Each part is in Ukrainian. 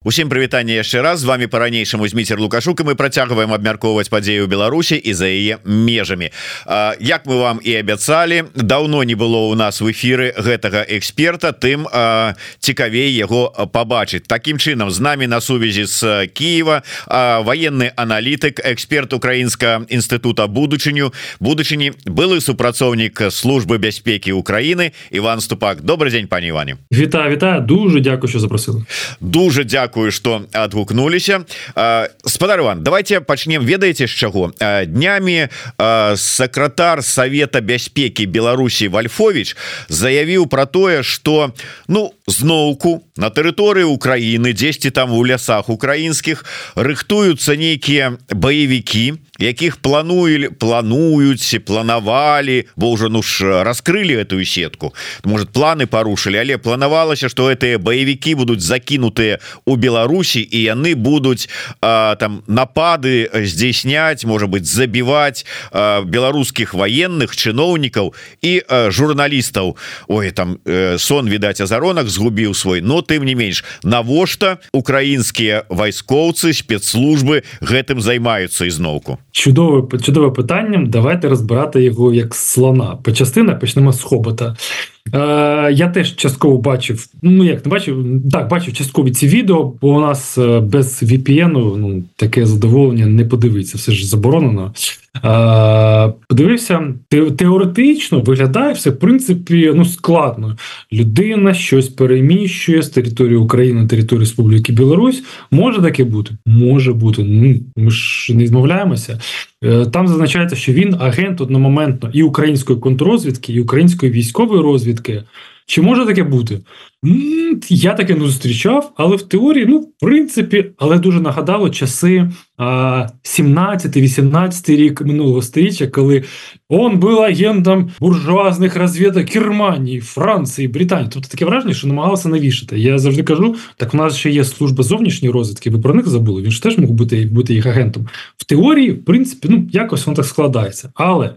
Усім прывітанне яшчэ раз. З вами по-ранейшаму зміцер лукашук і мы працягваем абмяркоўваць падзею Беларусі і за яе межамі. Як мы вам і абяцалі давно не было у нас в эфиры гэтага эксперта тым цікавей яго побачыць Такім чынам з нами на сувязі з Киева военны аналітык эксперт украінска інстытута будучыню будучыні былы супрацоўнік службы бяспекі Украіны Іван ступак. Добрый дзень пані Іване. Віта Віта дуже дзякую що запросила дуже дзякую Дякую что адгукнуліся спадарван давайте пачнем ведаеце з чаго днямі сакратар Савета бяспекі Беларусі Вальфович заявіў про тое что ну зноўку на тэрыторыі Украіны дзесьці там у лясах украінскіх рыхтуюцца нейкія баевікі якіх плануюць плануюць планавалі бо ўжо ну ж раскрылі эту сетку. Может планы парушылі але планавалася что гэтыя баевікі будуць закінутыя у Беларусі і яны будуць а, там напады здзейсняць можа быть забіваць а, беларускіх военных чыноўнікаў і журналістаў. Ой там э, сон відаць азаронак згубіў свой но тым не менш навошта украінскія вайскоўцы спецслужбы гэтым займаюцца ізноўку? Чудове чудове питанням давайте розбирати його як слона. По частина почнемо з хобота Е, Я теж частково бачив. Ну як не бачив, так бачив часткові ці відео, бо у нас е, без VPN ну таке задоволення не подивиться, все ж заборонено. Е, Подивився теоретично виглядає все в принципі ну складно. Людина щось переміщує з території України на територію Республіки Білорусь. Може таке бути? Може бути. Ну ми ж не змовляємося. Е, там зазначається, що він агент одномоментно і української контррозвідки, і української військової розвідки. Чи може таке бути? Я таке не зустрічав, але в теорії, ну, в принципі, але дуже нагадало часи 17-18 рік минулого століття, коли он був агентом буржуазних розвідок Германії, Франції, Британії. Тобто таке враження, що намагалися навішати. Я завжди кажу: так в нас ще є служба зовнішньої розвідки, ви про них забули. Він ж теж мог бути бути їх агентом. В теорії, в принципі, ну якось воно так складається. Але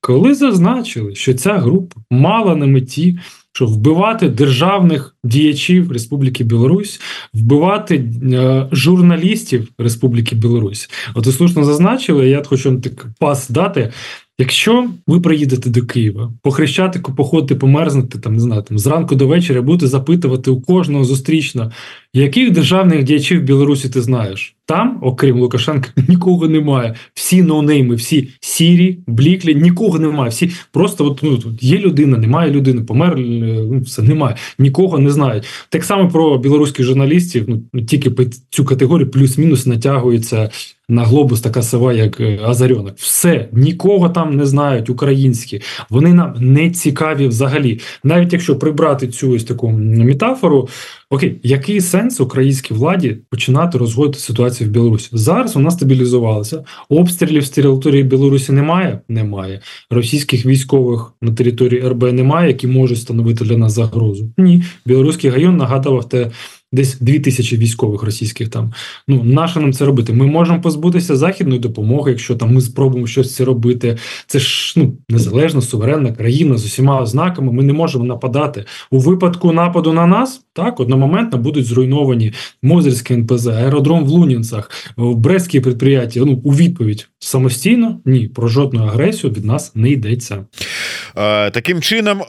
коли зазначили, що ця група мала на меті що вбивати державних діячів Республіки Білорусь, вбивати е, журналістів Республіки Білорусь. От ви слушно зазначили, я хочу вам так пас дати. Якщо ви приїдете до Києва, по Хрещатику походити, померзнути там, не знаю, там зранку до вечора, будете запитувати у кожного зустрічно, яких державних діячів Білорусі ти знаєш? Там, окрім Лукашенка, нікого немає. Всі ноунейми, всі сірі, бліклі, нікого немає. Всі просто от, ну, є людина, немає людини, помер, ну, все немає, нікого не знають. Так само про білоруських журналістів, ну тільки по цю категорію плюс-мінус натягується на глобус така сова, як е, Азарьонок. Все, нікого там не знають українські. Вони нам не цікаві взагалі. Навіть якщо прибрати цю ось таку метафору, окей, який сенс українській владі починати розводити ситуацію в Білорусі? Зараз вона стабілізувалася. Обстрілів з території Білорусі немає. Немає російських військових на території РБ немає, які можуть становити для нас загрозу. Ні, білоруський гайон нагадував те десь дві тисячі військових російських там. Ну наше нам це робити? Ми можемо позбутися західної допомоги, якщо там ми спробуємо щось це робити. Це ж ну незалежна суверенна країна з усіма ознаками. Ми не можемо нападати у випадку нападу на нас. Так, одномоментно будуть зруйновані Мозерське НПЗ, аеродром в Лунінцях, Брестські підприємства. Ну у відповідь самостійно ні про жодну агресію від нас не йдеться. Таким чынам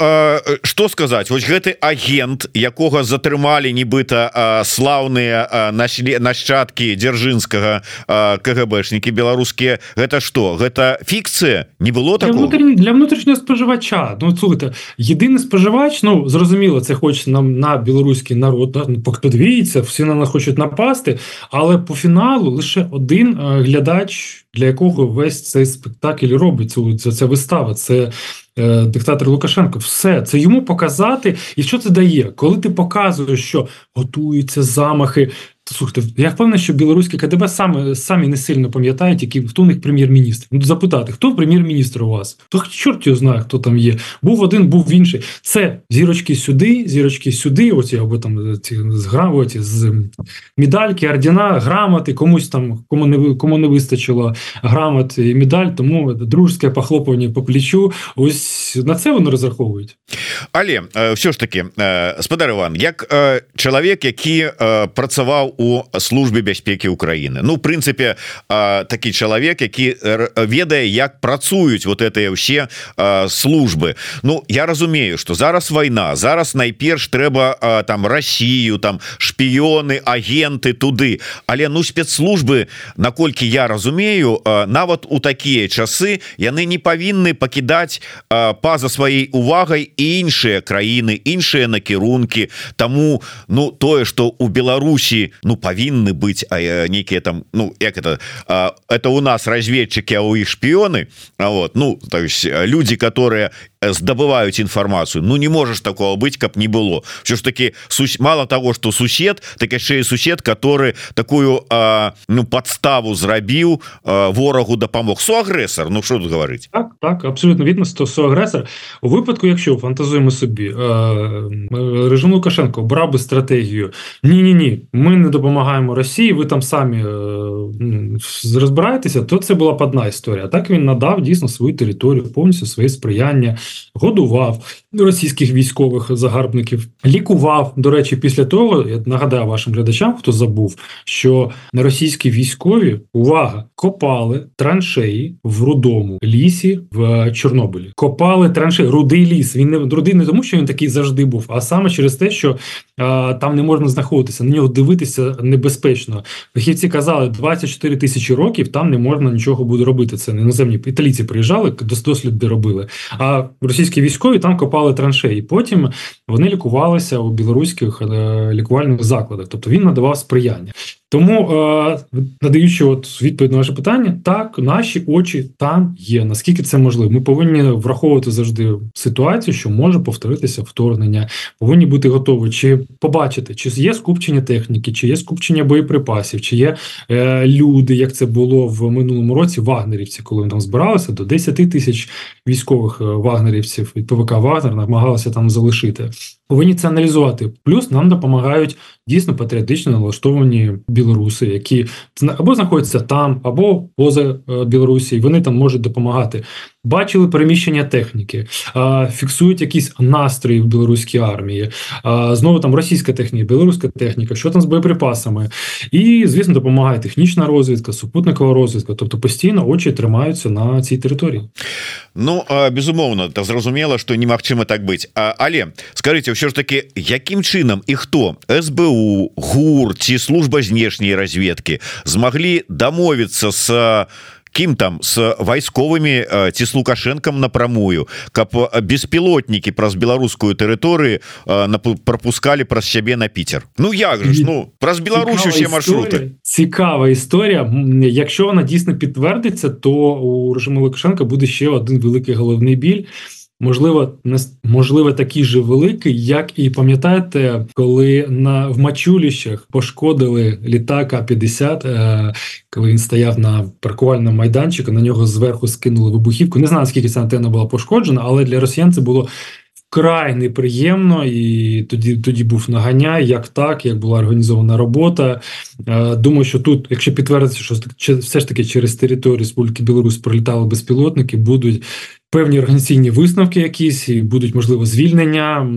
что сказаць вось гэты агент якога затрымалі нібыта слаўныя нашчадкі дзяржынскага КГБшнікі беларускія гэта что гэта фікцыя не было так для внутрішнього споживача Ну слухайте єдиний споживач Ну зрозуміло це хоче нам на білоруський народ да? Ну, подивіться всі на нас хочуть напасти але по фіналу лише один глядач для якого весь цей спектакль робить ця, ця вистава. Це диктатор Лукашенко. Все це йому показати. І що це дає? Коли ти показуєш, що готуються замахи Слухайте, я впевнений, що білоруське КДБ саме самі не сильно пам'ятають, які хто у них прем'єр-міністр. Ну запитати, хто прем'єр-міністр у вас? То чорт його знає, хто там є. Був один, був інший. Це зірочки сюди, зірочки сюди. Оці або там ці згравоті з медальки, ордена, грамоти. Комусь там кому не кому не вистачило грамот і медаль, тому дружське похлопування по плечу. Ось на це вони розраховують. Але все ж таки, спадар Іван, як чоловік, який працював у службе бяспеки Украины Ну прынцыпе такі чалавек які ведае як працуюць вот это ўсе службы. Ну я разумею что зараз война зараз найперш трэба там Россию там шпіёны агенты туды. Але ну спецслужбы наколькі я разумею нават у такія часы яны не павінны пакідаць па-за сваёй увагай іншыя краіны іншыя накірункі. Тому ну тое что у Беларусі ну павінны быць нейкіе там ну як это это у нас разведчики а у іх шпіёны А вот ну то есть люди которые здабываюць інфармацыю Ну не можешь такого быть каб не было. Все ж таки сус мало того что сусед так яшчэ і сусед который такую а, ну подставу зрабіў ворагу дапамог суагрэсар Ну что тут говорить? Так, так абсолютно видно что суагрэсар у выпадку якщо фантазуємо собі режим Лукашенко брав би стратегію. Ні ні ні ми не допомагаємо Росії ви там самі розбираєтеся то це була б одна історія так він надав дійсно свою територію повністю своє сприяння годував російських військових загарбників, лікував. До речі, після того я нагадаю вашим глядачам, хто забув, що російські військові увага копали траншеї в рудому лісі в Чорнобилі. Копали траншеї, рудий ліс. Він не рудий не тому, що він такий завжди був, а саме через те, що а, там не можна знаходитися. На нього дивитися небезпечно. Фахівці казали, 24 тисячі років там не можна нічого буде робити. Це не іноземні італійці приїжджали, досліди робили. А російські військові там копали траншеї. Потім вони лікувалися у білоруських е, лікувальних закладах, тобто він надавав сприяння. Тому, е, надаючи от відповідь на ваше питання, так наші очі там є. Наскільки це можливо? Ми повинні враховувати завжди ситуацію, що може повторитися вторгнення, повинні бути готові чи побачити, чи є скупчення техніки, чи є скупчення боєприпасів, чи є е, люди, як це було в минулому році. Вагнерівці, коли там збиралися, до 10 тисяч військових е, вагнерівців від ПВК Вагнер намагалися там залишити. Повинні це аналізувати. Плюс нам допомагають дійсно патріотично налаштовані білоруси, які або знаходяться там, або поза е, Білорусі. Вони там можуть допомагати. Бачили переміщення техніки, фіксують якісь настрої в білоруській армії. Знову там російська техніка, білоруська техніка, що там з боєприпасами, і звісно, допомагає технічна розвідка, супутникова розвідка. Тобто постійно очі тримаються на цій території. Ну безумовно, та зрозуміло, що немагчыма так быць. Але скажите все ж таки, якім чынам і хто СБУ ГУР ці служба знешняй разведкі змаглі дамовіцца с кім там? С вайсковымі ці с лукашэнкам напрамую каб беспілотнікі праз беларускую тэрыторыю пропускалі праз сябе на Пітер Ну як же ж ну праз Беларусь усе маршруты. Цікава історія. Якщо вона дійсно підтвердиться то у режиму Лукашенка буде ще один великий головний біль можливо, не можливо, такий же великий, як і пам'ятаєте, коли на в Мачуліщах пошкодили літак А-50, е, коли він стояв на паркувальному майданчику, на нього зверху скинули вибухівку. Не знаю, скільки ця антенна була пошкоджена, але для росіян це було. Край неприємно, і тоді тоді був наганяй, як так, як була організована робота. Е, думаю, що тут, якщо підтвердиться, що все ж таки через територію Республіки Білорусь пролітали безпілотники, будуть певні організаційні висновки, якісь і будуть можливо звільнення.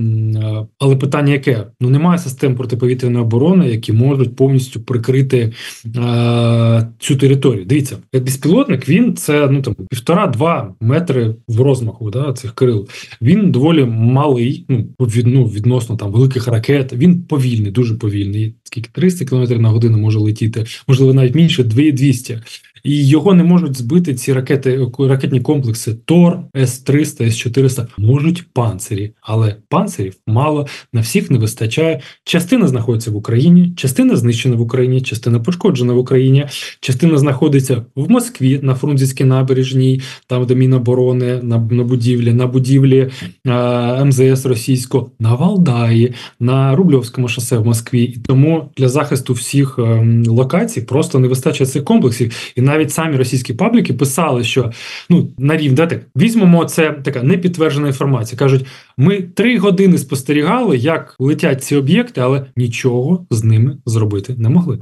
Але питання яке? Ну немає систем протиповітряної оборони, які можуть повністю прикрити е, цю територію. Дивіться, безпілотник він це ну там півтора-два метри в розмаху да, цих крил. Він доволі малий, ну від, ну, відносно там великих ракет. Він повільний, дуже повільний. Скільки 300 км на годину може летіти, можливо, навіть менше 200 і його не можуть збити ці ракети, ракетні комплекси Тор, С-300, С-400 можуть панцирі, але панцирів мало на всіх не вистачає. Частина знаходиться в Україні, частина знищена в Україні, частина пошкоджена в Україні, частина знаходиться в Москві на Фрунзенській набережній, там де Міноборони, на на будівлі, на будівлі е, МЗС російського, на Валдаї, на Рубльовському шосе в Москві. І тому для захисту всіх е, локацій просто не вистачає цих комплексів. І навіть навіть самі російські пабліки писали, що ну на рівні да, так, візьмемо це така непідтверджена інформація. кажуть, ми три години спостерігали, як летять ці об'єкти, але нічого з ними зробити не могли.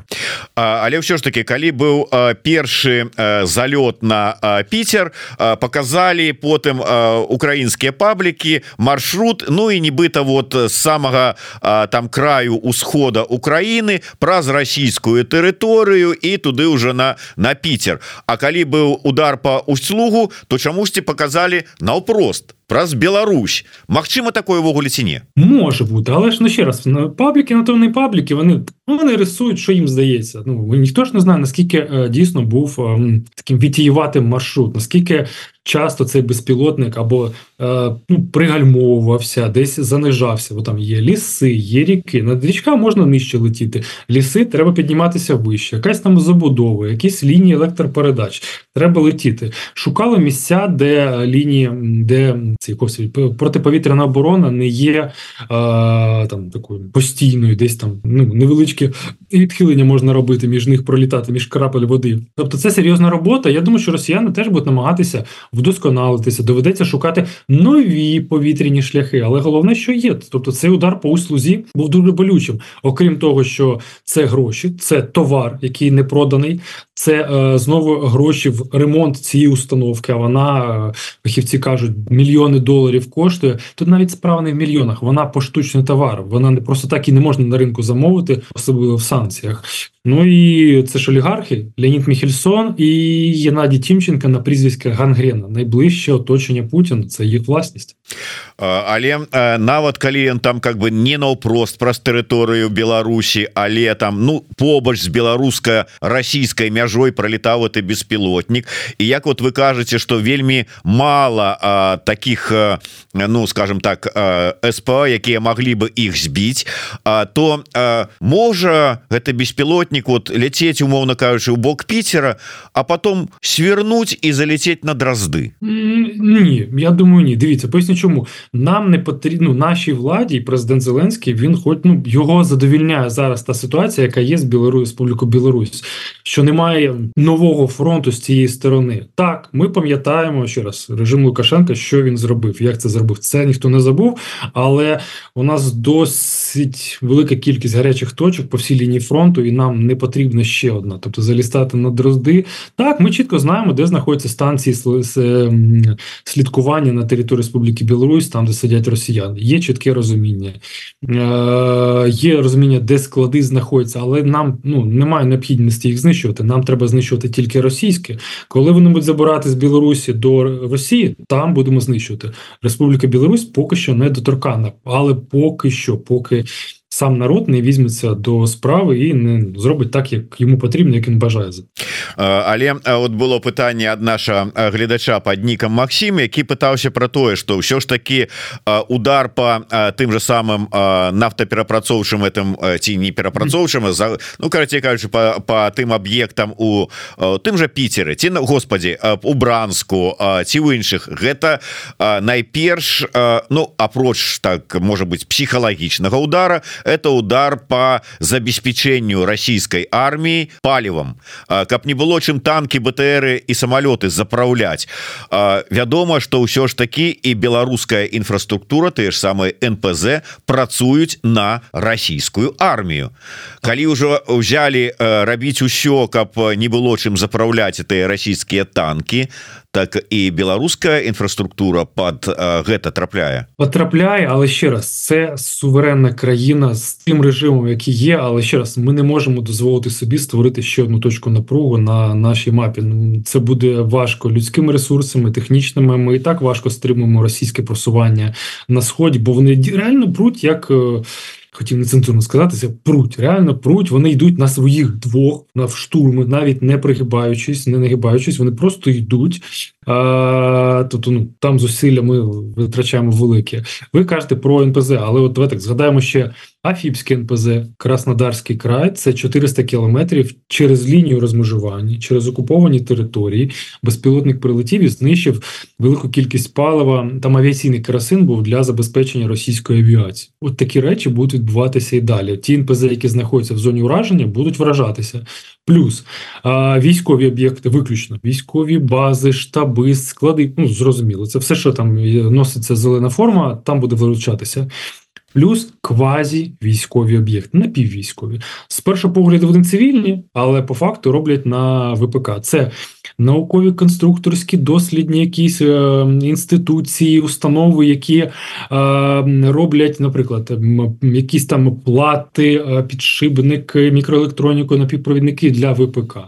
але ўсё ж таки калі быў першы залёт на Піцер показалі потым украінскія паблікі маршрут Ну і нібыта вот з самага там краю усхода Украіны праз расійскую тэрыторыю і туды уже на на Піцер А калі быў удар по услугу то чамусьці показалі наўпрост праз Беларусь Мачыма такое ввогуле ці не може бути але ж ну ще раз на пабліки на не пабліки вони ну, вони рисують що їм здається ну ніхто ж не знає наскільки е, дійсно був е, таким вітіюватим маршрут наскільки часто цей безпілотник або е, ну, пригальмовувався, десь занижався, бо там є ліси, є ріки. Над річка можна нижче летіти. Ліси треба підніматися вище, якась там забудова, якісь лінії електропередач. Треба летіти. Шукали місця, де лінії, де ці протиповітряна оборона не є е, там такою постійною, десь там ну, невеличкі відхилення можна робити між них пролітати, між крапель води. Тобто це серйозна робота. Я думаю, що росіяни теж будуть намагатися вдосконалитися, доведеться шукати нові повітряні шляхи. Але головне, що є, тобто цей удар по услузі був дуже болючим. Окрім того, що це гроші, це товар, який не проданий, це е, знову гроші в ремонт цієї установки. А вона е, фахівці кажуть, мільйони доларів коштує. Тут навіть справа не в мільйонах. Вона поштучний товар. Вона не просто так і не можна на ринку замовити, особливо в санкціях. Ну і це ж олігархи Леонід Міхельсон і Єнадій Тімченка на прізвиська Гангрена. Найближче оточення Путіна це їх власність. Але нават калі ён там как бы не наўпрост праз тэрыторыю Беларусі але там ну побач з беларускай расійскай мяжой пролетаў ты беспілотнік. І як вот вы кажаце что вельмі мало а, таких ну скажем так СП якія могли бы іх збіць а, то а, можа гэта беспілотнік вот ляцець умоўно кажучы у бок Пітера а потом свернуть і залететь на дразды? Ні я думаю ні. Дивіться поясню чому нам не потрібно ну, нашій владі, і президент Зеленський він, хоч ну його задовільняє зараз та ситуація, яка є з Білорусь Республіку Білорусь, що немає нового фронту з цієї сторони. Так, ми пам'ятаємо ще раз режим Лукашенка, що він зробив, як це зробив. Це ніхто не забув, але у нас досить велика кількість гарячих точок по всій лінії фронту, і нам не потрібна ще одна. Тобто залістати на дрозди. Так, ми чітко знаємо, де знаходяться станції слідкування на території Республіки Білорусь там, де сидять росіяни. Є чітке розуміння, е, є розуміння, де склади знаходяться, але нам ну немає необхідності їх знищувати. Нам треба знищувати тільки російське. Коли вони будуть забирати з Білорусі до Росії, там будемо знищувати. Республіка Білорусь поки що не доторкана, але поки що, поки сам народ не візьметься до справи і не зробить так, як йому потрібно, як він бажає але от было пытанне ад наша гледача под нікам Макссім які пытаўся про тое что ўсё ж таки удар по тым же самым нафтаперапрацоўчым этом ці не перапрацоўчым за ну карацей кажучы по, по тым аб'ектам у тым же Піцеры ці на Господі у бранску ці ў іншых. Гэта найперш ну апроч так может быть псіхалагічнага удара это удар по забеспечению российской армии палевом каб не было было чым танки БТРы і самолеты запраўляць вядома что ўсё ж таки і беларуская інфраструктура тыя ж самыя НПЗ працуюць на расійскую армію. Калі ўжо ўзялі рабіць усё каб не было чым запраўляць тыя расійскія танки так і беларуская інфраструктура под гэта трапляе? Потрапляе але ще раз це суверенна країна з тим режимом який є але ще раз ми не можемо дозволити собі створити ще одну точку напругу на нашій мапі. Ну, це буде важко людськими ресурсами технічними. Ми і так важко стримуємо російське просування на сході бо вони реально бруть як е, хотів нецензурно сказатися, пруть. Реально пруть, вони йдуть на своїх двох на штурми, навіть не пригибаючись, не нагибаючись, вони просто йдуть. А, Тобто ну, там зусилля ми витрачаємо велике. Ви кажете про НПЗ, але от давайте згадаємо ще Афіпське НПЗ, Краснодарський край це 400 кілометрів через лінію розмежування, через окуповані території. Безпілотник прилетів і знищив велику кількість палива. Там авіаційний керосин був для забезпечення російської авіації. От такі речі будуть відбуватися і далі. Ті НПЗ, які знаходяться в зоні ураження, будуть вражатися. Плюс а, військові об'єкти, виключно військові бази, штаби, склади. Ну зрозуміло, це все, що там носиться зелена форма, там буде вилучатися. плюс квазі військові об'єкти, напіввійськові. З першого погляду вони цивільні, але по факту роблять на ВПК. Це наукові конструкторські дослідні якісь е, інституції, установи, які е, роблять, наприклад, якісь там плати, е, підшипники, мікроелектроніку, напівпровідники для ВПК,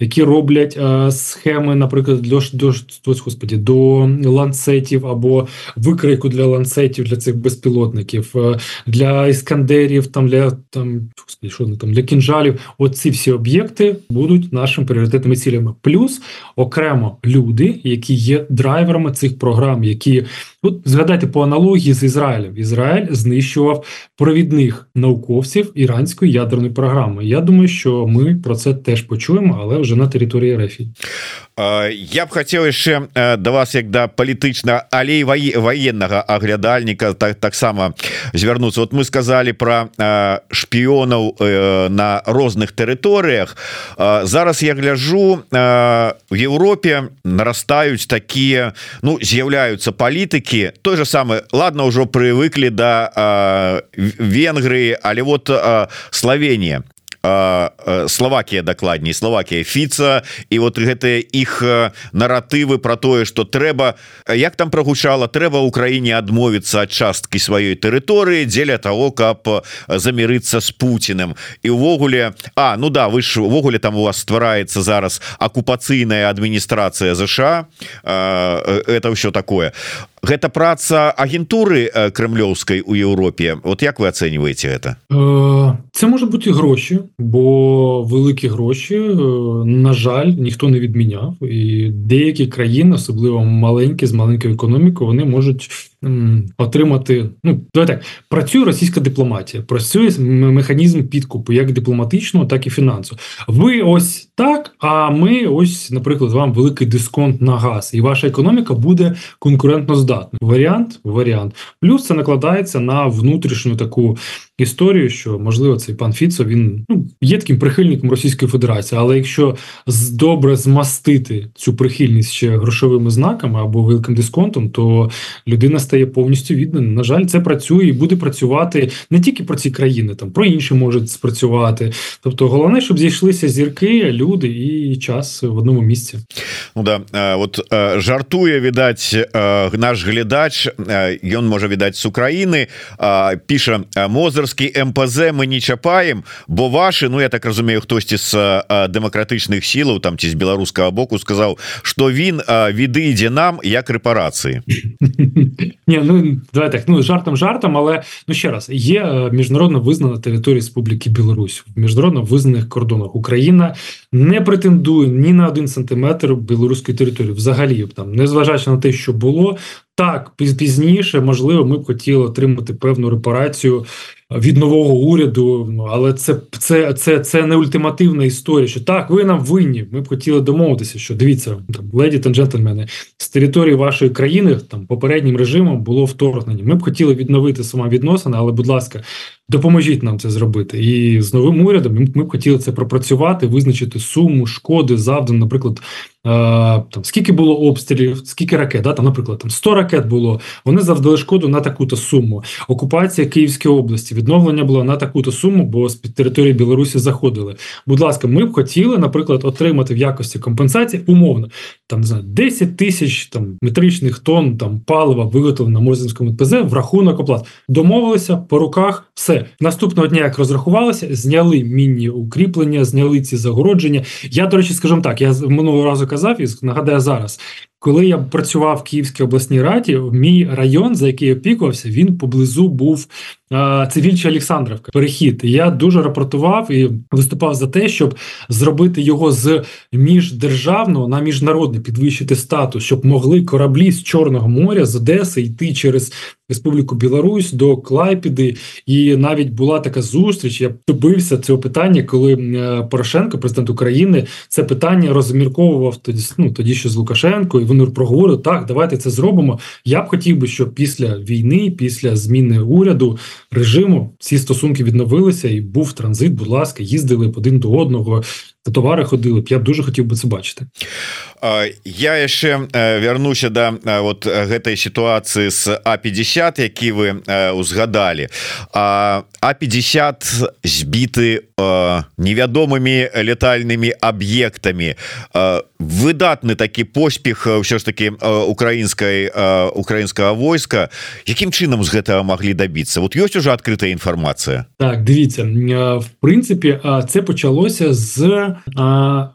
які роблять е, схеми, наприклад, до, до, господі, до ланцетів або викрийку для ланцетів для цих безпілотників, е, для іскандерів, там для там, господи, що там для кінжалів. Оці всі об'єкти будуть нашими пріоритетними цілями. Плюс окремо люди, які є драйверами цих програм, які от згадайте по аналогії з Ізраїлем. Ізраїль знищував провідних науковців іранської ядерної програми. Я думаю, що ми про це теж почуємо, але вже на території Рефі. Я б хотел яшчэ да вас як да палітычна алей военнага аглядальніка так таксама звярнуцца. Вот мы сказали про шпіёнаў на розных тэрыторыях. Зараз я гляжу в Европе нарастаюць такія ну з'яўляюцца палітыкі. Той же самы ладно ўжо прывыклі да Венгрыі але вот Словения Словакія дакладней Словакія фіца. І вот гэтыя іх наратывы про тое что трэба як там прогучала трэба Украіне адмовіцца ад часткі сваёй тэрыторыі дзеля того каб замірыцца с Путиным і увогуле А ну да вы ж увогуле там у вас ствараецца зараз акупацыйная адміністрацыя ЗША это ўсё такое гэта праца агентуры крымлёўскай у Еўропе вот як вы ацэньваеце это це може бути гроші бо великі гроші на жаль ніхто не відміняв і деякі країни особливо маленькі з маленькою економікою вони можуть отримати. Ну давайте так, працює російська дипломатія, працює механізм підкупу, як дипломатичного, так і фінансового. Ви ось так. А ми ось, наприклад, вам великий дисконт на газ, і ваша економіка буде конкурентно здатна. Варіант, варіант. Плюс це накладається на внутрішню таку історію, що можливо цей пан Фіцо він ну є таким прихильником Російської Федерації, але якщо добре змастити цю прихильність ще грошовими знаками або великим дисконтом, то людина стає повністю віддана. На жаль, це працює і буде працювати не тільки про ці країни, там про інші можуть спрацювати. Тобто, головне, щоб зійшлися зірки, люди і час в одному місці. Ну да от жартує віддать наш глядач. Ён можа відаць з Украіны піша мозырскі МПЗ мы не чапаем бо ваши Ну я так разумею хтосьці з дэмакратычных сілаў там ці з беларускага боку сказаў что він віды ідзе нам як рэпарацыі Ні, ну давай так, ну жартом жартом, але ну ще раз є е, міжнародно визнана територія Республіки Білорусь в міжнародно визнаних кордонах. Україна не претендує ні на один сантиметр білоруської території, взагалі там, незважаючи на те, що було так пізніше, можливо, ми б хотіли отримати певну репарацію від нового уряду. Але це це, це, це не ультимативна історія. Що так, ви нам винні. Ми б хотіли домовитися, що дивіться, там леді та джентльмени, з території вашої країни там попереднім режимом було вторгнення. Ми б хотіли відновити сама відносини, але, будь ласка, допоможіть нам це зробити. І з новим урядом ми б хотіли це пропрацювати, визначити суму шкоди завдану, наприклад. Там скільки було обстрілів, скільки ракет, да, там, наприклад, там 100 ракет було, вони завдали шкоду на таку-то суму. Окупація Київської області, відновлення було на таку-то суму, бо з під території Білорусі заходили. Будь ласка, ми б хотіли, наприклад, отримати в якості компенсації умовно там не знаю, 10 тисяч там метричних тонн там палива виготовлено на Мозинському ТПЗ в рахунок оплат. Домовилися по руках, все наступного дня, як розрахувалися, зняли мінні укріплення, зняли ці загородження. Я до речі, скажімо так, я минулого разу казав і нагадаю зараз. Коли я працював в Київській обласній раді, мій район, за який опікувався, він поблизу був це Вільча Олександрівка. Перехід. Я дуже рапортував і виступав за те, щоб зробити його з міждержавного на міжнародний підвищити статус, щоб могли кораблі з Чорного моря з Одеси йти через Республіку Білорусь до Клайпіди. І навіть була така зустріч. Я добився цього питання, коли е, Порошенко, президент України, це питання розмірковував тоді. Ну тоді ще з Лукашенко, і вони проговорили так. Давайте це зробимо. Я б хотів би, щоб після війни, після зміни уряду режиму ці стосунки відновилися, і був транзит. Будь ласка, їздили б один до одного. Товари ходили б. Я б дуже хотів би це бачити. Я яшчэ вярнуся да вот гэтай сітуацыі с а50 які вы узгадалі. А а50 збіты невядомымі летальнымі аб'ектамі. Выдатны такі поспех ўсё ж таки украінскай украінскага войска. Якім чынам з гэтага маглі дабіцца? Вот ёсць уже адкрытая інфармацыя? Так дивіться в принципе це почалося з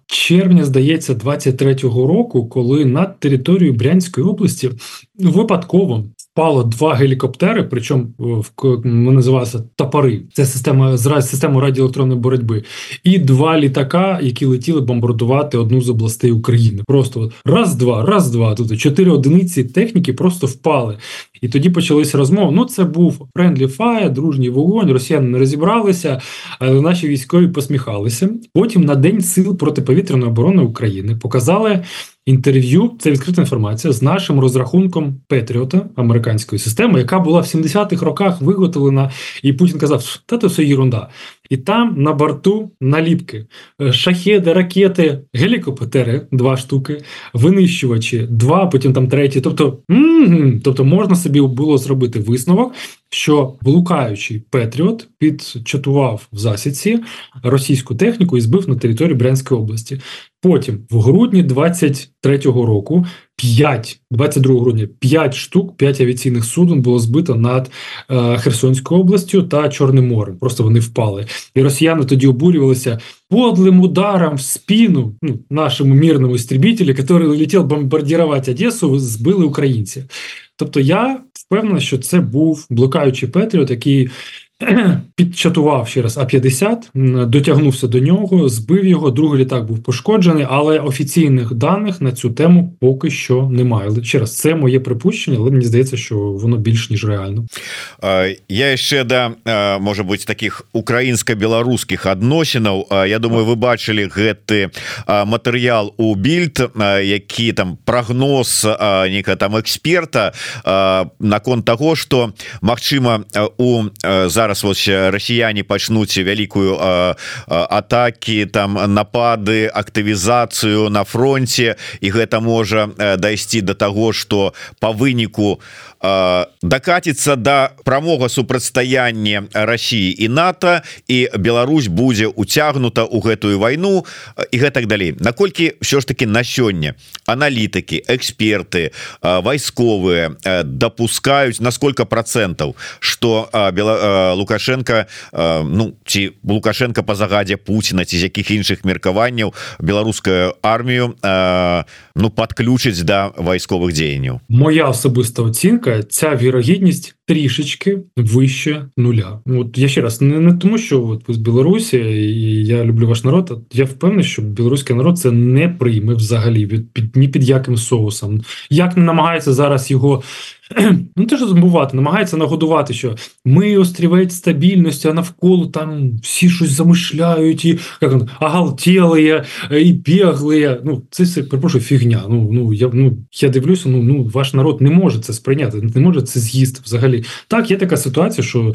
червня здається 23-го року коли над територією брянської області випадково впало два гелікоптери. Причому в називалися топори. Це система з систему радіоелектронної боротьби, і два літака, які летіли бомбардувати одну з областей України. Просто раз, два, раз, два. Тут чотири одиниці техніки просто впали. І тоді почалися розмови. Ну, це був friendly fire, дружній вогонь. Росіяни не розібралися, але наші військові посміхалися. Потім на день сил протиповітряної оборони України показали інтерв'ю. Це відкрита інформація з нашим розрахунком Петріота американської системи, яка була в 70-х роках виготовлена, і Путін казав, та це все єрунда. І там на борту наліпки е, шахеди, ракети, гелікоптери, два штуки, винищувачі, два, потім там треті. Тобто, м-м, тобто можна собі було зробити висновок, що блукаючий Петріот підчатував в засідці російську техніку і збив на території Брянської області. Потім, в грудні 23-го року, 5, 22 грудня, 5 штук, 5 авіаційних суден було збито над е, Херсонською областю та Чорним морем. Просто вони впали. І росіяни тоді обурювалися подлим ударом в спину ну, нашому мирному істребителю, який летів бомбардувати Одесу, збили українці. Тобто я впевнений, що це був блукаючий Петріот, який підчатував ще раз А-50, дотягнувся до нього, збив його. Другий літак був пошкоджений, але офіційних даних на цю тему поки що немає. Ще раз це моє припущення, але мені здається, що воно більш ніж реально. Я ще да може бути таких українсько-білоруських адносінаў Я думаю, ви бачили гэты матэрыял у більд які там прогноз нека там эксперта наконт того что Мачыма у зараз зараз вось расіяне пачнуць вялікую атаки там напады актывізацыю на фронте і гэта можа дайсці до того что по выніку дакаціцца до да прамога супрацьстаяння Росіі і НАТО і Беларусь будзе уцягнута у гэтую вайну і гэтак далей. Наколькі все ж таки на сёння аналітыкі эксперты вайсковыя допускаюць на сколько процентов что Бела лукашенко Ну ці лукашенко по загадзе Пуціна ці з якіх іншых меркаванняў беларускую армію Ну подключыць до да вайсковых дзеянняў моя асабыста оцінка ця вірогідність трішечки вище нуля. От я ще раз не не тому, що от ви з Білорусі і я люблю ваш народ. Я впевнений, що білоруський народ це не прийме взагалі від під ні під яким соусом. Як не намагається зараз його ну теж забувати, намагається нагодувати, що ми острівець стабільності, а навколо там всі щось замишляють, і як он, і бігли. Ну це все перепрошую, фігня. Ну ну я ну я дивлюся. Ну ну ваш народ не може це сприйняти, не може це з'їсти взагалі. Так, є така ситуація, що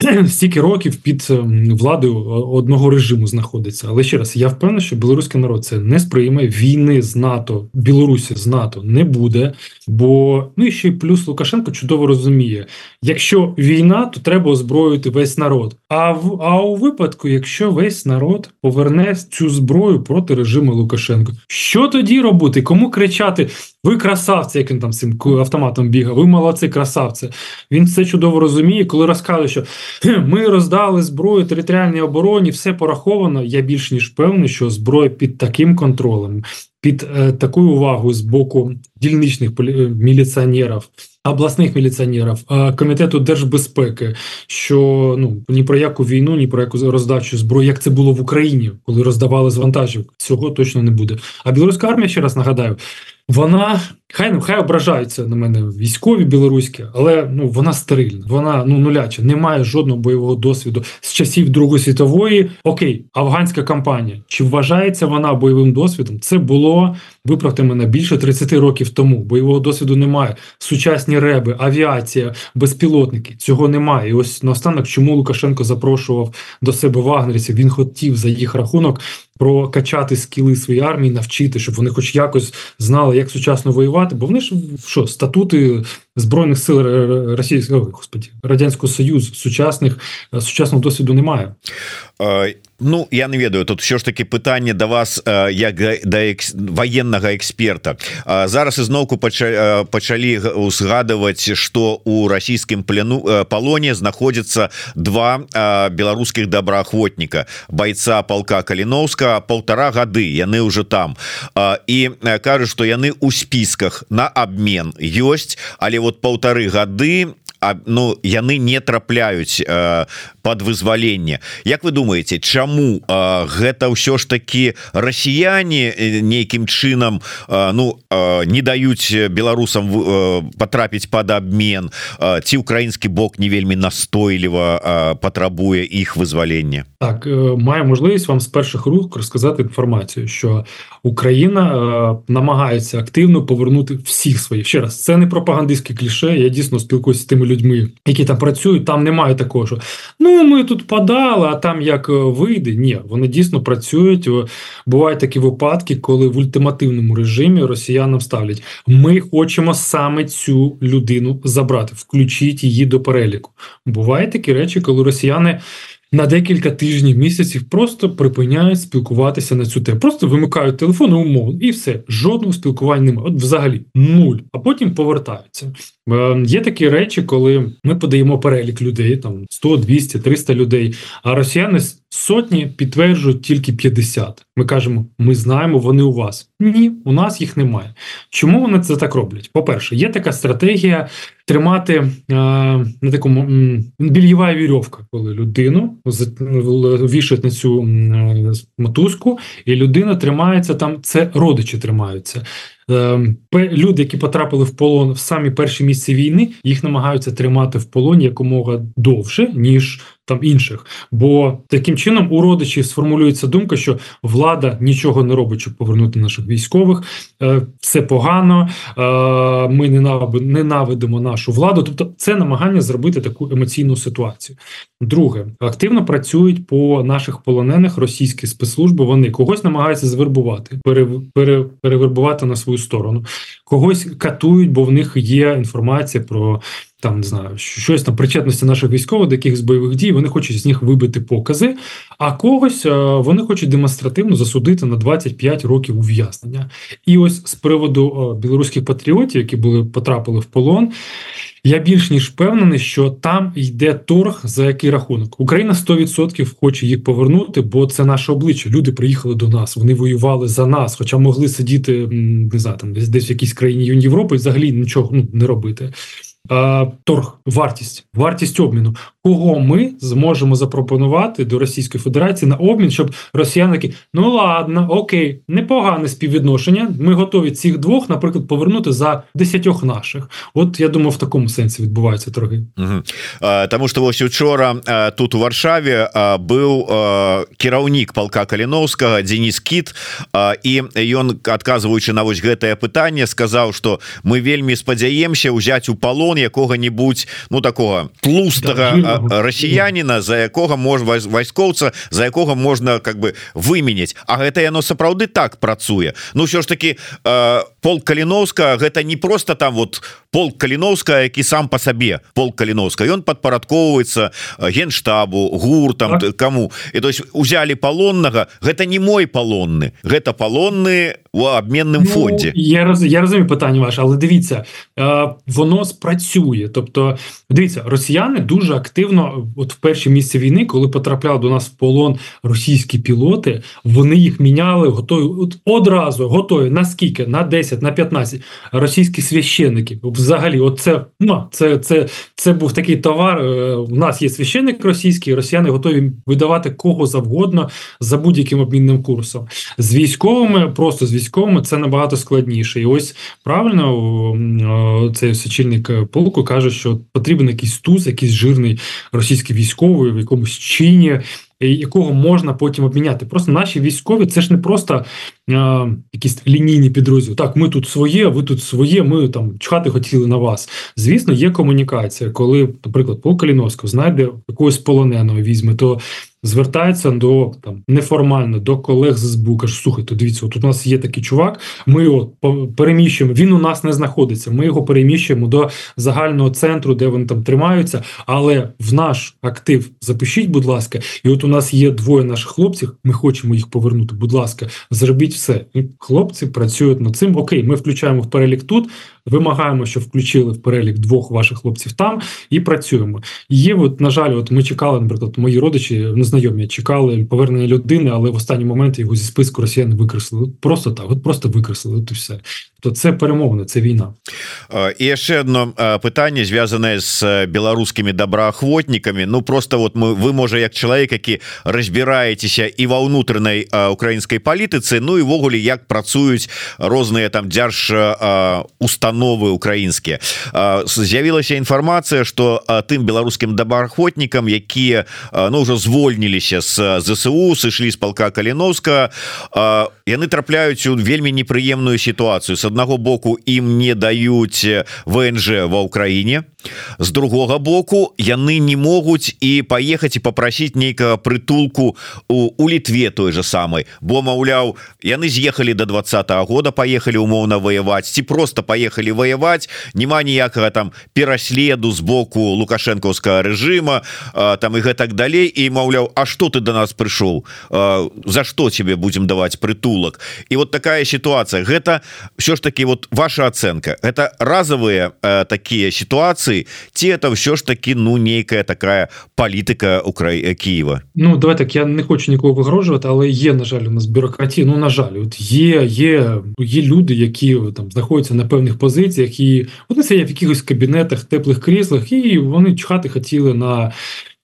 стільки років під ем, владою одного режиму знаходиться. Але ще раз, я впевнений, що білоруський народ це не сприйме війни з НАТО, Білорусі з НАТО не буде. Бо ну і ще й плюс Лукашенко чудово розуміє: якщо війна, то треба озброїти весь народ. А в а у випадку, якщо весь народ поверне цю зброю проти режиму Лукашенко, що тоді робити? Кому кричати? Ви красавці, як він там цим автоматом бігав, ви молодці красавці. Він це чудово розуміє, коли розказує, що ми роздали зброю територіальній обороні, все пораховано. Я більш ніж певний, що зброя під таким контролем, під е, такою увагою з боку дільничних. Е, міліціонерів, обласних міліціонерів, е, комітету держбезпеки, що ну ні про яку війну, ні про яку роздачу зброї, як це було в Україні, коли роздавали з вантажів, цього точно не буде. А білоруська армія ще раз нагадаю. Вона хай ну, хай ображаються на мене військові білоруські, але ну вона стерильна, вона ну нуляча, не має жодного бойового досвіду з часів Другої світової. Окей, афганська кампанія. Чи вважається вона бойовим досвідом? Це було виправте мене більше 30 років тому. Бойового досвіду немає. Сучасні реби, авіація, безпілотники цього немає. І ось наостанок, чому Лукашенко запрошував до себе вагнерівців, він хотів за їх рахунок прокачати скіли своєї армії, навчити, щоб вони, хоч якось, знали, як сучасно воювати. Бо вони ж що статути збройних сил Російського господі радянського союзу сучасних сучасного досвіду немає. Ну я не ведаю тут що ж таки пытанне до вас як да экс... военнага эксперта. Зараз ізноўку пачалі узгадываць что у расійскім плену палоне знаходзіцца два беларускіх добраахвотніка бойца полка каліновска полтора гады яны уже там. І кажуць что яны у спісках на обмен. Ёсць але вот полторы гады а ну яны не трапляюць э, под вызваленне. Як вы думаете чаму э, гэта ўсё ж таки расіяне нейкім чынам э, ну э, не даюць беларусам э, потрапіць под обмен э, ці украінскі бок не вельмі настойліва э, патрабуе іх вызвалення так э, маю можливість вам з перших рук розказати інформацію що Україна е, намагається активно повернути всіх своїх ще раз. Це не пропагандистське кліше. Я дійсно спілкуюся з тими людьми, які там працюють. Там немає такого, що ну ми тут подали, а там як е, вийде. Ні, вони дійсно працюють. Бувають такі випадки, коли в ультимативному режимі росіянам ставлять: ми хочемо саме цю людину забрати, включіть її до переліку. Бувають такі речі, коли росіяни на декілька тижнів місяців просто припиняють спілкуватися на цю тему. Просто вимикають телефон умовно, і все. Жодного спілкування немає. От взагалі нуль. А потім повертаються. Е, Є такі речі, коли ми подаємо перелік людей, там 100, 200, 300 людей, а росіяни сотні підтверджують тільки 50. Ми кажемо, ми знаємо, вони у вас. Ні, у нас їх немає. Чому вони це так роблять? По-перше, є така стратегія тримати е, на такому більєва вірьовка, коли людину вішають на цю е, мотузку, і людина тримається там. Це родичі тримаються. Ем, люди, які потрапили в полон в самі перші місці війни, їх намагаються тримати в полоні якомога довше ніж там інших. Бо таким чином у родичів сформулюється думка, що влада нічого не робить, щоб повернути наших військових. Е, все погано, е, ми ненавидимо нашу владу. Тобто, це намагання зробити таку емоційну ситуацію. Друге, активно працюють по наших полонених російські спецслужби. Вони когось намагаються звербувати, пере, перевербувати на свою сторону, когось катують, бо в них є інформація про там не знаю, щось там причетності наших військових до якихось бойових дій. Вони хочуть з них вибити покази, а когось е, вони хочуть демонстративно засудити на 25 років ув'язнення. І ось з приводу е, білоруських патріотів, які були потрапили в полон. Я більш ніж впевнений, що там йде торг за який рахунок. Україна 100% хоче їх повернути, бо це наше обличчя. Люди приїхали до нас, вони воювали за нас, хоча могли сидіти не знаю, там десь десь в якійсь країні Європи і взагалі нічого ну, не робити торг, вартість, вартість обміну. Кого ми зможемо запропонувати до Російської Федерації на обмін, щоб росіяни такі, ну ладно, окей, непогане співвідношення. Ми готові цих двох, наприклад, повернути за десятьох наших. От я думаю, в такому сенсі відбуваються торги. Угу. А, Тому що ось учора а, тут у Варшаві а, був кіраўнік полка Каліновського Денис Кіт, і ён адказваючы на вось гэтае пытанне сказаў, што мы вельмі спадзяемся ўзяць у палон клон якога-нибудь ну такого тлустага да, расіяніна за якога можна вайскоўца за якога можна как бы выменяць А гэта яно сапраўды так працуе. Ну все ж таки э, пол каліновска гэта не просто там вот пол каліновска які сам по сабе пол каліновска. Ён падпарадковваецца генштабу гуртам так. кому. І то есть узялі палоннага. Гэта не мой палонны. Гэта палонны у обменным ну, фонде я раз я разумею питання ваше але дивіться е, воно спрацює тобто дивіться росіяни дуже активно от в перші місці війни коли потрапляли до нас в полон російські пілоти вони їх міняли готові от одразу готові наскільки на 10 на 15 російські священники взагалі, от це, ну, це, це, це був такий товар. Е, у нас є священник російський, росіяни готові видавати кого завгодно за будь-яким обмінним курсом. З військовими, просто з військовими, це набагато складніше. І ось правильно цей очільник полку каже, що потрібен якийсь туз, якийсь жирний російський військовий в якомусь чині якого можна потім обміняти. Просто наші військові це ж не просто а, якісь лінійні підрозділи. Так, ми тут своє, ви тут своє. Ми там чхати хотіли на вас. Звісно, є комунікація, коли, наприклад, полк Каліновського знайде якогось полоненого візьме, то звертається до там неформально до колег з СБУ, каже, слухайте, дивіться, от у нас є такий чувак. Ми його переміщуємо. Він у нас не знаходиться. Ми його переміщуємо до загального центру, де вони там тримаються. Але в наш актив запишіть, будь ласка, і от у нас є двоє наших хлопців. Ми хочемо їх повернути. Будь ласка, зробіть все. І хлопці працюють над цим. Окей, ми включаємо в перелік тут. Вимагаємо, щоб включили в перелік двох ваших хлопців там і працюємо. Є, от, на жаль, от ми чекали, наприклад, мої родичі незнайомі чекали повернення людини, але в останній момент його зі списку росіян викреслили. Просто так, от просто викреслили. От і все. То це перемовина, це війна. І яшчэ одно пытанне звязанное з беларускімі добраахвотнікамі Ну просто вот мы вы можа як чалавек які разбіраецеся і ва ўнутранай украінскай палітыцы Ну і ввогуле як працуюць розныя там дзярж установы украінскія з'явілася інфармацыя что тым беларускім добраахвотнікам якія ну ўжо звольніліся з ЗСУ сышлі з палка каліновска яны трапляюць у вельмі непрыемную сітуацыю с аднаго боку ім не даюць ВНЖ ва ўкраіне. З другога боку яны не могуць і паехаць і попрасіць нейкага прытулку у, у літве той же самой бо маўляў яны з'ехалі до два -го года поехали умоўна воевать ці просто поехали воевать няма ніякага там пераследу з боку лукашэнкаўскага режима там і гэтак далей. І маўляў А что ты до нас прыйшоў? За что тебе будем даваць прытулак? І вот такая ситуация гэта все ж таки вот ваша оценка это разовые э, такие ситуации ці это все ж таки ну нейкая такая палітыка Укра Киева Ну давай так я не хочу нікого вигрожувати але є на жаль у нас бюрократія Ну на жаль от є є є люди які там знаходяться на певних позиціях і вони сидять в якихось кабінетах теплих кріслах і вони чхати хотіли на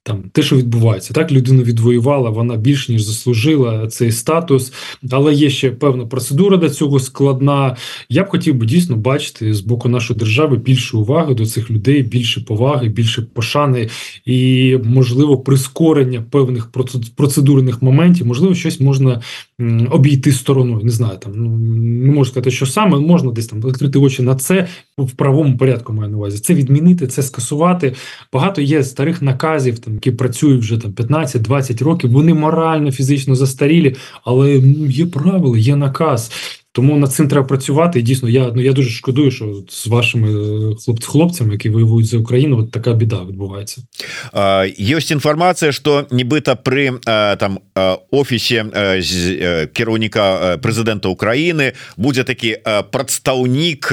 там те, що відбувається, так людина відвоювала, вона більш ніж заслужила цей статус, але є ще певна процедура до цього складна. Я б хотів би дійсно бачити з боку нашої держави більше уваги до цих людей, більше поваги, більше пошани і можливо прискорення певних процедурних моментів. Можливо, щось можна обійти стороною. Не знаю, там ну не можу сказати, що саме можна десь там відкрити очі на це в правому порядку. Маю на увазі це відмінити, це скасувати. Багато є старих наказів там які працюють вже там 15-20 років, вони морально, фізично застарілі, але є правила, є наказ. Тому над цим треба працювати. І дійсно, я ну я дуже шкодую, що з вашими хлопці, хлопцями, які воюють за Україну, от така біда відбувається. Ёсць інфармація, що нібито при там офісі кіраўніка президента України буде такі прадстаўнік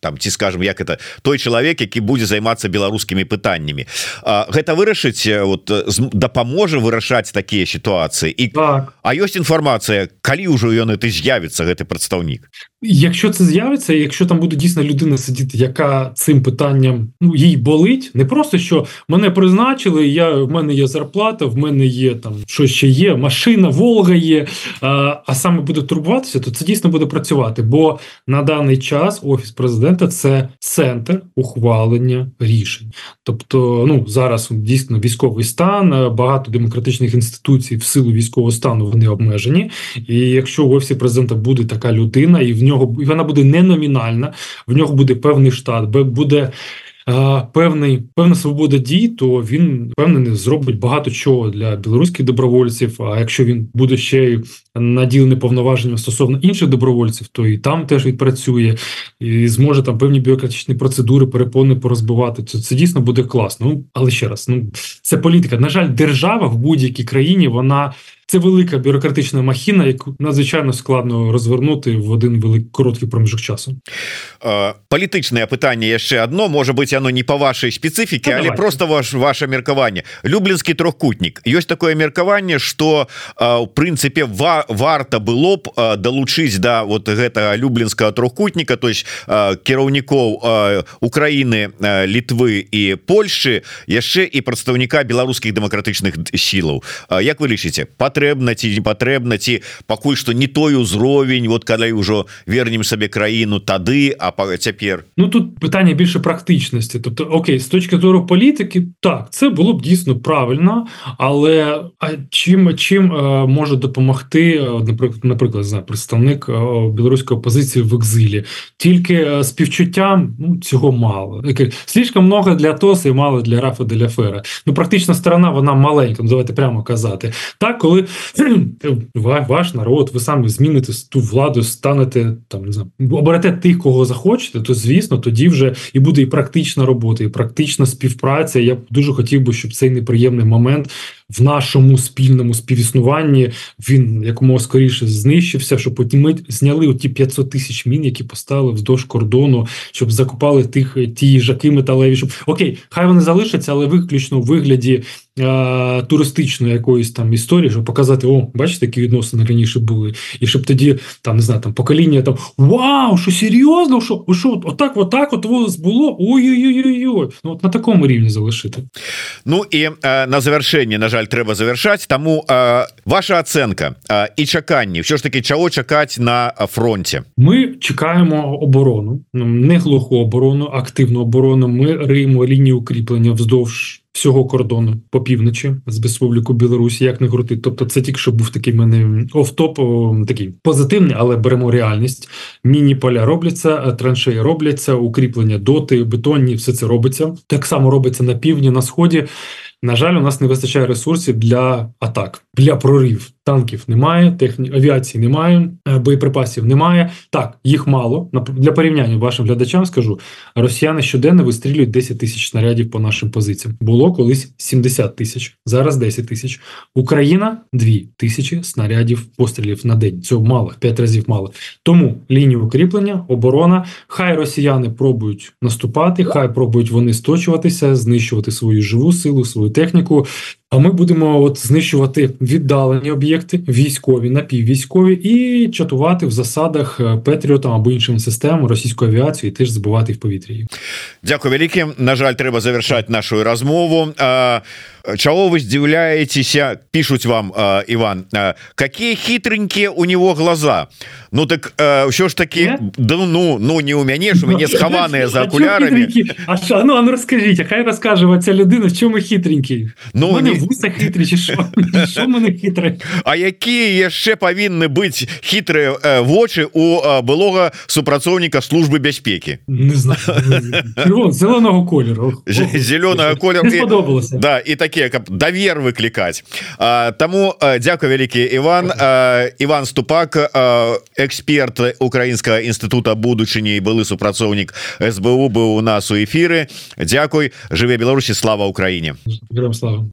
там ці скажем як это той чалавек які будзе займацца беларускімі пытаннямі гэта вырашыць вот дапаможа вырашаць такія сітуацыі і так. А ёсць інфармацыя калі ўжо ён ты з'явіцца з'явіцца гэты прадстаўнік Якщо це з'явиться, якщо там буде дійсно людина сидіти, яка цим питанням ну їй болить, не просто що мене призначили, я в мене є зарплата, в мене є там що ще є, машина, Волга є. А а саме буде турбуватися, то це дійсно буде працювати. Бо на даний час офіс президента це центр ухвалення рішень. Тобто, ну зараз дійсно військовий стан, багато демократичних інституцій в силу військового стану вони обмежені. І якщо в офісі президента буде така людина, і в нього вона буде не номінальна, в нього буде певний штат, буде певний певна свобода дій, то він впевнений зробить багато чого для білоруських добровольців. А якщо він буде ще й наділений повноваженням стосовно інших добровольців, то і там теж відпрацює і зможе там певні бюрократичні процедури перепони порозбивати. Це це дійсно буде класно. Ну але ще раз, ну це політика. На жаль, держава в будь-якій країні вона це велика бюрократична махіна, яку надзвичайно складно розвернути в один великий короткий проміжок часу. Палітичне питання яшчэ одно може бути оно не по вашей специфіки, але просто ваш ваше меркаванне люблінскі трохкутнік ёсць такое меркаванне что в прынцыпе ва, варта было б далучыць да вот гэтага люблінскага трохкутніка то есть кіраўнікоў Украіны літвы і Польши яшчэ і прадстаўніка беларускіх дэмакратычных сілаў Як вы лічыце па патрэбна ці не патрэбна ці пакуль што не той узровень вот калі ўжо вернем сабе краіну тады а па цяпер Ну тут питання більше практичності тобто окей з точки зору політики так це було б дійсно правильно але а чим чим е, може допомогти е, наприклад наприклад знаю, представник е, білоруської опозиції в екзилі тільки е, співчуттям ну цього мало Окей, слишком много для ТОСа і мало для Рафа Деляфера ну практична сторона вона маленька ну, давайте прямо казати так коли ва- ваш народ ви самі зміните ту владу станете там не знаю оберете тих кого захочете то звісно тоді вже і буде і практична робота і практична співпраця я б дуже хотів би щоб цей неприємний момент в нашому спільному співіснуванні він якомога скоріше знищився, щоб потім ми зняли ті 500 тисяч мін, які поставили вздовж кордону, щоб закупали тих ті їжаки металеві. Щоб окей, хай вони залишаться, але виключно у вигляді туристичної якоїсь там історії, щоб показати, о, бачите, які відносини раніше були, і щоб тоді там не знаю, там покоління там вау, що серйозно, що що отак, отак, от у вас було ой-ой-ой-ой, ну от на такому рівні залишити. Ну і е, на завершэнне на жаль трэба завершаць таму э, ваша ацэнка э, і чаканні все ж таки чаго чакаць на фронте Ми чекаємо оборону, ну, не глуху оборону, активну оборону. Ми риємо лінію укріплення вздовж всього кордону по півночі з Республіку Білорусі, як не крути. Тобто, це тільки що був такий мене офтоп, такий позитивний, але беремо реальність. Міні-поля робляться, е, траншеї робляться, укріплення доти, бетонні, все це робиться. Так само робиться на півдні, на сході. На жаль, у нас не вистачає ресурсів для атак, для прорив. Танків немає, техні... авіації немає, е, боєприпасів немає. Так, їх мало. Для порівняння вашим глядачам скажу: росіяни щоденно вистрілюють 10 тисяч снарядів по нашим позиціям. Було колись 70 тисяч, зараз 10 тисяч. Україна 2 тисячі снарядів пострілів на день. Цього мало, 5 разів мало. Тому лінію укріплення, оборона. Хай росіяни пробують наступати, хай пробують вони сточуватися, знищувати свою живу силу, свою техніку. А ми будемо от знищувати віддалені об'єкти, військові, напіввійськові, і чатувати в засадах Петріотам або іншим системам російської авіації, і теж збивати в повітрі. Дякую вялікі На жаль треба завершати нашу розмову. а, Э, чаго вы здзіўляецеся пишутць вам э, Иван э, какие хитренькие у него глаза? Ну так э, ўсё ж таки yeah? да, ну ну не ў мяне ж у мяне схаваныя за акулярамі а, ну, ну расскажите хай рассказываце людына чым мы хитренькі Ну не... хітры А якія яшчэ павінны быць хітрыя э, вочы у э, былога супрацоўніка службы бяспекі зеленого колеру зеленого колеру да і такі такія каб давер выклікаць. А, Таму а, дзякую вялікі Іван. А, Іван ступак эксперт украінскага інстытута будучыні былы супрацоўнік СБУ быў у нас у эфіры. Дзякуй жыве Беларусі слава Украіне. Слава.